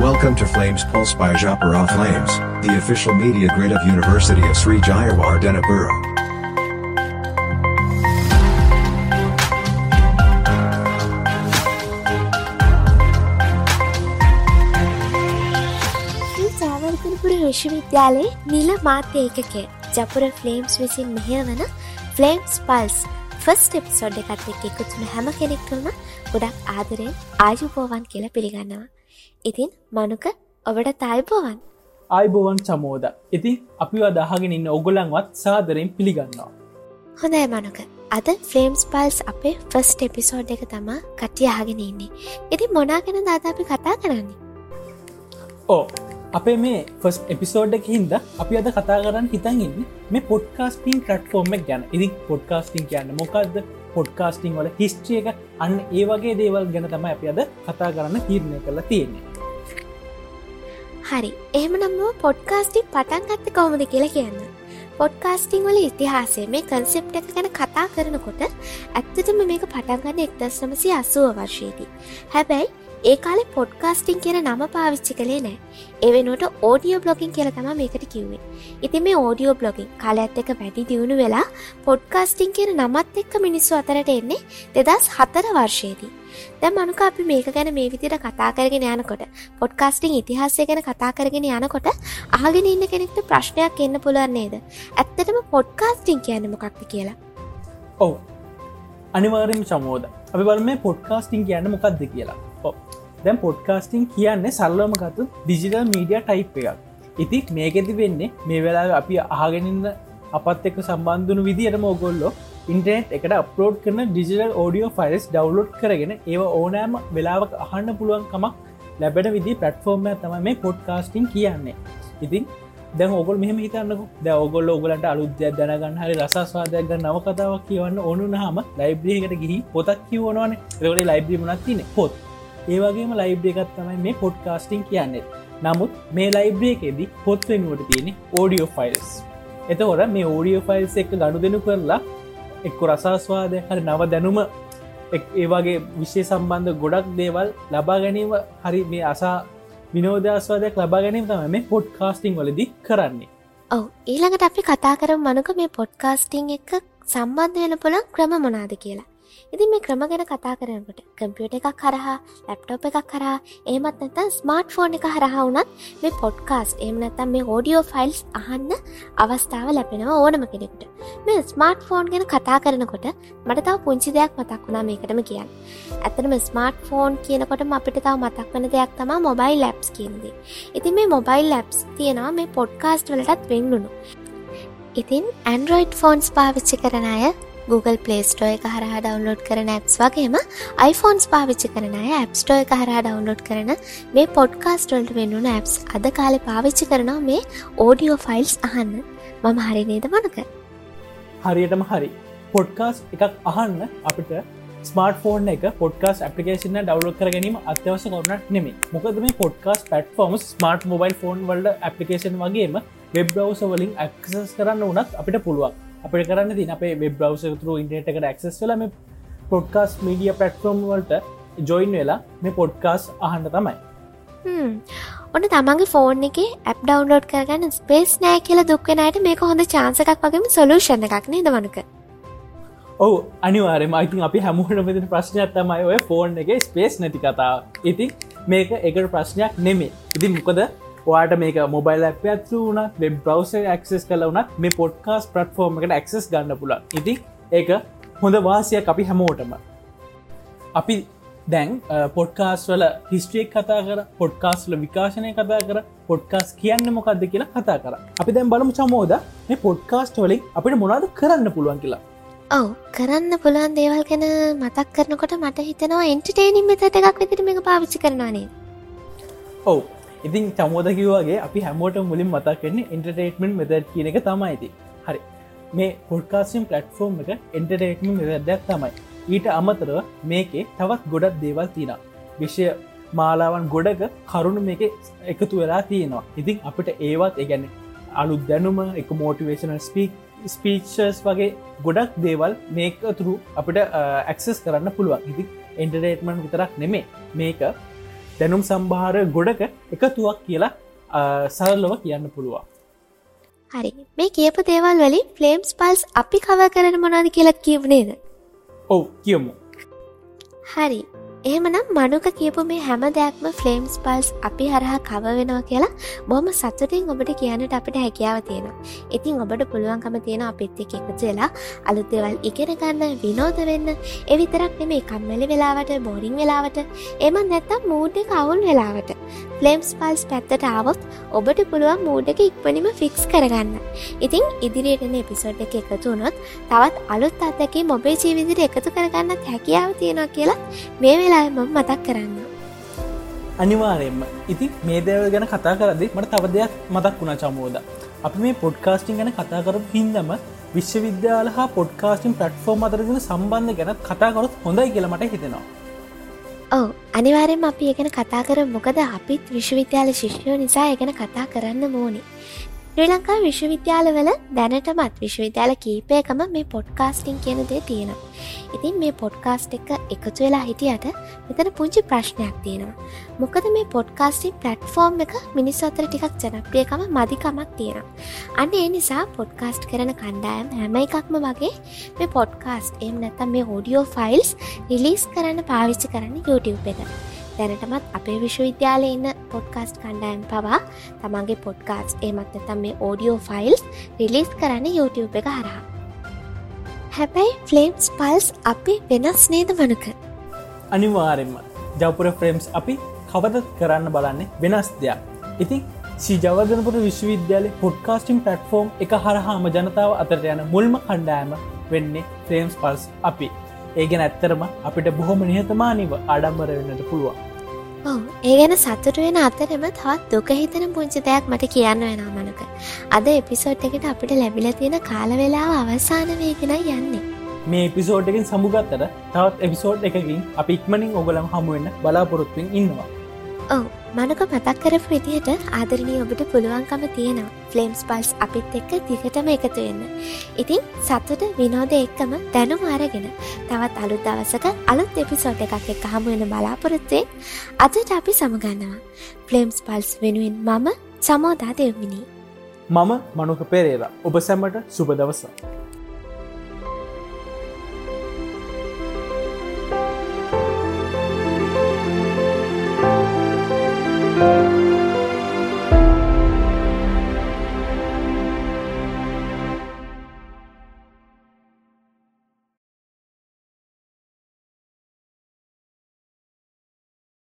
Welcome to Flames Pulse by Japara Flames, the official media grid of University of Sri Jayawar Denapura. ජාවර්තනපුර විශ්වවිද්‍යාලයේ නිල මාත්‍ය ඒකකය Japura flames විසින් මෙහෙවන flames Pulse first episode එකත් එක් එකතුන හැම කෙනෙක්ටම ගොඩක් ආදරෙන් ආයුපෝවන් කියලා පිළිගන්නවා. ඉතින් මනුක ඔබට තයිපෝවන් ආයිබෝවන් චමෝද ඉතින් අපි අදහගෙන ඉන්න ඔගොලන්වත් සාදරෙන් පිළිගන්නවා. හොඳයි මනුක අද ෆ්ලේම්ස් පල්ස් අපේ ෆස්ට එපිසෝඩ් එක තමා කටිය අහගෙන ඉන්නේ. ඉතින් මොනාගෙන දාද අපි කතා කරන්නේ. ඕ අපේ මේ ෆස් එපිසෝඩ් එක හින්ද අපි අද කතා කරන්න හිතන් ඉන්න මේ පොඩ්කාස්ටිං ටෆෝර්ම ගැන ඉදි පොඩ්කාස්ටිං කියන්න මොකක්ද පොඩ්කාස්ටිං වල හිස්ට්‍රිය එක අන්න ඒ වගේ දේවල් ගැන තම අපි අද කතා කරන්න තීරණය කරලා තියෙන්නේ හරි එහම නම්ම පොඩ්කාස්ටි පටන් ගත්ත කොමද කියලා කියන්න. පොඩ්කාස්ටිං වල ඉතිහාසේ මේ කන්සෙප් එක ගැන කතා කරනකොට ඇත්තටම මේක පටන්ගන්න එක්දස් නමසි අසුව වර්ශයේදී. හැබැයි ඒ කාලෙ පොඩ්කාස්ටිං කියන නම පාවිච්චි කළේ නෑ. එවෙනුවට ඕඩියෝ බ්ලොගින් කියල තම මේකට කිව්වේ. ඉති මේ ඕඩියෝ බ්ලොගින් කාලඇත් එක වැඩි දියුණු වෙලා පොඩ්කාස්ටිං කියන නමත් එක්ක මිනිස්සු අතරට එන්නේ දෙදස් හතර වර්ෂයේදී. දැ මනුක අපි මේක ගැන මේ විදිට කතා කරගෙන යනකොට පොඩ්කාස්ටිං ඉතිහාසය ගැන කතා කරගෙන යනකොට ආගෙන ඉන්න කෙනෙක්ට ප්‍රශ්නයක් එන්න පුළුවන් නේද? ඇත්තටම පොඩ්කාස්ටිං කියන්න මොකක්ද කියලා? ඔවු. අනිවාරෙන් චමෝද අපි බල මේ පොඩ්කාස්ටිං කියන්න මොකක්ද කියලා. දැම් පොඩ්කාස්ටිං කියන්නේ සල්ලමගතු ඩිජිටල් මීඩිය ටයිප් එකක්. ඉති මේකෙති වෙන්නේ මේ වෙලා අපි අහගෙනන්න අපත් එක්ක සම්බන්ධන විදිහටම ඔගොල්ලො ඉන්ටනෙට් එකට අප්ලෝඩ් කරන ඩිජිටල් ෝඩියෝ ෆයිල්ස් ඩවලෝඩ් කරගෙන ඒ ඕනෑම වෙලාවක අහන්න පුළුවන්කමක් ලැබෙන විදි පටෆෝර්ම තම මේ පොඩ්කාස්ටිං කියන්නේ. ඉතින් දැ ඔගොල් මෙහම හිතන්නක. ද ඔගොල්ල ඔගලට අලුද්‍ය දැනගන්න හරි රසස්වාදයක් නව කතාවක් කියවන්න ඕනු හම ලයිබ්‍රියකට ගිහි පොතක් කිවනවන රවට ලයිබ්‍රි මනත් තින පොත්. ඒවගේම ලයිබ්‍රිය එකත් තමයි මේ පොඩ්කාස්ටිං කියන්නේ. නමුත් මේ ලයිබ්‍රියකෙදි පොත් වෙනුවට තියෙන ඕඩියෝ ෆයිල්ස් එතකොට මේ ඕඩියෝ ෆයිල්ස් එක ගණු දෙනු කරලා එක්ක රසාස්වාදය හරි නව දැනුම ඒවාගේ විශ්ෂය සම්බන්ධ ගොඩක් දේවල් ලබා ගැනීම හරි මේ අසා විනෝදස්වාදයක් ලබා ගැනීම තම මේ පොඩ්කාස්ටිං වලදි කරන්නේ. ඔව ඊළඟට අපි කතා කර මනුක මේ පොඩ්කාස්ටිං එක සම්බන්ධ වෙන පුළන් ක්‍රම මොනාද කියලා. ඉතින් මේ ක්‍රම ගැන කතා කරනකට කම්පියුට එකක් හරහා ලැප්ටොප් එකක් කරා ඒමත් නැත ස්මාර්ට් ෆෝන් එක හරහා වුනත් මේ පොඩ්කාස් එම නැතම් මේ ෝඩියෝ ෆයිල්ස් අහන්න අවස්ථාව ලැපෙනවා ඕනම කෙනෙක්ට. මේ ස්මාර්ට් ෆෝන් ගැන කතා කරනකොට මට තව පුංචි දෙයක් මතක් වුණා මේකටම කියන්න. ඇතනම ස්මාර්ට් ෆෝන් කියනකොටම අපිට තව මතක් වන දෙයක් තම මොබයිල් ලැප්ස් කියන්දේ ඉතින් මේ මොබයිල් ලැප්ස් තියෙනවා මේ පොඩ්කාස්ට් වලටත් වෙන්නුණු ඉතින් ඇන්ඩරෝයිඩ් ෆෝන්ස් පාවිච්චි කරන අය Google පලේස්ටෝ එක හරහා ඩවන්ලෝඩ් කරන ඇප්ස් වගේම iPhones පාවිච්චි කරන අය ඇප්ස්ටෝ එක හරහා ඩවන්ලෝඩ් කරන මේ පොඩ්කාස්ටල්ට වෙන්නුන ඇප්ස් අද කාලෙ පාවිච්චි කරනවා මේ ඕඩියෝ ෆයිල්ස් අහන්න. මම හරි නේද මනක? හරියටම හරි. පොඩ්කාස් එකක් අහන්න අපිට ස්මාර්ට ෆෝන් එක පොඩ්කාස් පපිකේෂන ඩවලෝඩ් කර ගැනීම අත්‍යවස කරුණට නෙමේ මොකද මේ podcast platform smart mobile phone world application වගේම වෙබ් බ්‍රවස වලින් ඇක්සස් කරන්න වනත් අපිට පුළුවන්. අපට කරන්න තින අපේ වෙබ් බ්‍රවසතුර ඉන්ටට එකට ක්සස් වලම පොඩ්කාස් මීඩිය පටෆෝම් වලට ජොයින් වෙලා මේ පොඩ්කාස් අහන්න තමයි. ඔන්න තමන්ගේ ෆෝන් එක ඇප් ඩවන්ලෝඩ් කරගන්න ස්පේස් නෑ කියල දුක්වෙනයට මේක හොඳ චාන්සකක් වගේම සොලූෂණ එකක් නේද වනක ඔවු අනිවාරම අයිතින් අපි හැමුහට මෙතින ප්‍රශ්නයක් තමයි ඔය ෆෝන් එක ස්පේස් නැති කතා ඉතින් මේක එකට ප්‍රශ්නයක් නෙමේ ඉතින් මොකද වාට මේක මොබයිල් ඇප ඇතු වන වෙබ් බ්‍රවස ක්සස් කල වනත් මේ පොඩ්කාස් පටෆෝර්ම එකට ක්සස් ගන්න පුලන් ඉති ඒක හොඳ වාසය අපි හැමෝටම. අපි දැන් පොඩ්කාස් වල හිස්ට්‍රියක් කතා කර පොඩ්කාස්ල විකාශනය කතා කර පොඩ්කාස් කියන්න මොකක්ද කියලා කතා කර. අපි දැන් බලමු චමෝද මේ පොඩ්කාස්ට වලින් අපිට මොනාද කරන්න පුළුවන් කියලා. ඔව කරන්න පුළන් දේවල් ගැන මතක් කරනකොට මට හිතනවා එන්ටටේනිම් මෙතට එකක් විදිට මේ පාවිච්චි කරනවානේ ඔවු ඉතින් චමෝද කිව්වාගේ අපි හැමෝට මුලින් මතක් වෙන්නේ ඉන්ටර්ටේටමෙන්ට් මෙද කියන එක තමයි ඇති හරි. මේ පොඩ්කාසිම් පලට්ෆෝර්ම් එක එන්ටර්ටේටම මෙදයක් තමයි. ඊට අමතරව මේකේ තවත් ගොඩක් දේවල් තින විෂය මාලාවන් ගොඩක කරුණු මේක එකතු වෙලා තියෙනවා. ඉතින් අපිට ඒවත් ඒගැන අලු දැනුම එක මෝටිවේශනල් ස්පීක් ස්පීචස් වගේ ගොඩක් දේවල් මේක තුරු අපිට uh, ඇක්සස් කරන්න පුළුවන්. ඉති එන්ටරේටමන් විතරක් නෙමේ මේක දැනුම් සම්භාර ගොඩක එකතුවක් කියලා සරල්ලව කියන්න පුළුවන්. හරි. මේ කියපු දේවල් වලින් ෆ්ලේම්ස් පල්ස් අපි කව කරන මොනාද කියලත් කියවනේද ඔව් කියමු. හරි එහෙමනම් මනුක කියපු මේ හැම දෙයක්ම ෆ්ලේම්ස් පල්ස් අපි හරහා කව වෙනවා කියලා බොහම සතුටින් ඔබට කියන්නට අපිට හැකියාව තියෙනවා. ඉතින් ඔබට පුළුවන්කම තියෙන අපිත් එක් එකතු වෙලා අලුත් දෙවල් ඉගෙන ගන්න විනෝද වෙන්න. එවිතරක් නෙමේ කම්මැලි වෙලාවට බෝරිං වෙලාවට එම නැත්තම් මූඩ් එක අවුල් වෙලාවට. ෆලේම්ස් පල්ස් පැත්තට ආවොත් ඔබට පුළුවන් මූඩ් එක ඉක්මනිම ෆික්ස් කරගන්න. ඉතින් ඉදිරියටන එපිසෝඩ් එක එකතු වුණොත් තවත් අලුත් අත්තකේ මොබේ ජීවිදිර එකතු කරගන්නත් හැකියාව තියෙනවා කියලා මේ වෙලා වෙලාම මතක් කරන්න අනිවාරයෙන්ම. ඉති මේ දේවල් ගැන කතා කරදි මට තව දෙයක් මතක් වුණා චමෝද අපි මේ පොඩ්කාස්ටිං ගැන කතා කරපු හින්දම විශ්වවිද්‍යාල හා පොඩ්කාස්ටිම් පටෆෝර්ම් අතරදින සම්බන්ධ ගැන කතාකොරොත් හොඳයි කියලමට හිතෙනවා. ඔව අනිවාරෙන් අපි ඒගෙන කතා කර මොකද අපිත් විශ්වවිද්‍යාල ශිෂ්‍යෝ නිසා ඒගෙන කතා කරන්න මෝනි ශ්‍රී ලංකා විශ්වවිද්‍යාලවල දැනටමත් විශ්වවිද්‍යාල කීපයකම මේ පොඩ්කාස්ටිං කියන දේ තියෙනවා. ඉතින් මේ පොඩ්කාස්ට් එක එකතු වෙලා හිටියට මෙතන පුංචි ප්‍රශ්නයක් තියෙනවා. මොකද මේ පොඩ්කාස්ටිං පලට්ෆෝර්ම් එක මිනිස් අතර ටිකක් ජනප්‍රියකම මදිකමක් තියෙනවා. අන්න ඒ නිසා පොඩ්කාස්ට් කරන කණ්ඩායම් හැම එකක්ම වගේ මේ පොඩ්කාස්ට් එම් නැතම් මේ ෝඩියෝ ෆයිල්ස් රිලිස් කරන්න පාවිච්චි කරන්න YouTube එක. දැනටමත් අපේ විශ්වවිද්‍යාලය ඉන්න පොඩ්කාස්ට් කණ්ඩායම් පවා තමන්ගේ පොඩ්කාස් ඒමත් නැතම් මේ ඕඩියෝ ෆයිල්ස් රිලිස් කරන්න YouTube එක හරහා. හැබැයි ෆ්ලේම්ස් පල්ස් අපි වෙනස් නේද වනක අනිවාරෙන්ම ජවපුර ෆ්‍රේම්ස් අපි කවදත් කරන්න බලන්නේ වෙනස් දෙයක්. ඉතින් ජවදනපුර විශ්වවිද්‍යාල පොඩ්කාස්ටිම් පටෆෝර්ම් එක හරහාම ජනතාව අතරට යන මුල්ම කණ්ඩෑම වෙන්නේ ෆ්‍රේම්ස් පල්ස් අපි. ඒගෙන ඇත්තරම අපිට බොහොම නිහතමානිව අඩම්බර වෙන්නට පුළුවන්. ඒ ගැන සතුට වෙන අතරම තවත් දුක හිතන පුංචි දෙයක් මට කියන්න වෙන මනක. අද එපිසෝට් එකට අපිට ලැබිල තියෙන කාල වෙලාව අවසාන වේගෙන යන්නේ. මේ එපිසෝඩ්කින් සමුගත්තට තවත් එපිසෝඩ් එකකින් අපි ඉක්මනින් ඔගලම් හමුවෙන්න බලාපොරොත්තුවෙන් ඉන්නවා. ඔව මනක මතක් කරපු විදිහට ආදරණී ඔබට පුළුවන්කම තියෙනවා ෆලේම්ස් පල්ස් අපිත් එක්ක දිගටම එකතු වෙන්න. ඉතින් සතුට විනෝද එක්කම දැනුම අරගෙන තවත් අලුත් දවසක අලුත් එපිසෝඩ් එකක් එක්ක හමු වෙන බලාපොරොත්තුවෙන් අදට අපි සමගන්නවා. ෆලේම්ස් පල්ස් වෙනුවෙන් මම සමෝදා දෙව්මිනි. මම මනුක පෙරේලා ඔබ සැමට සුබ දවසා.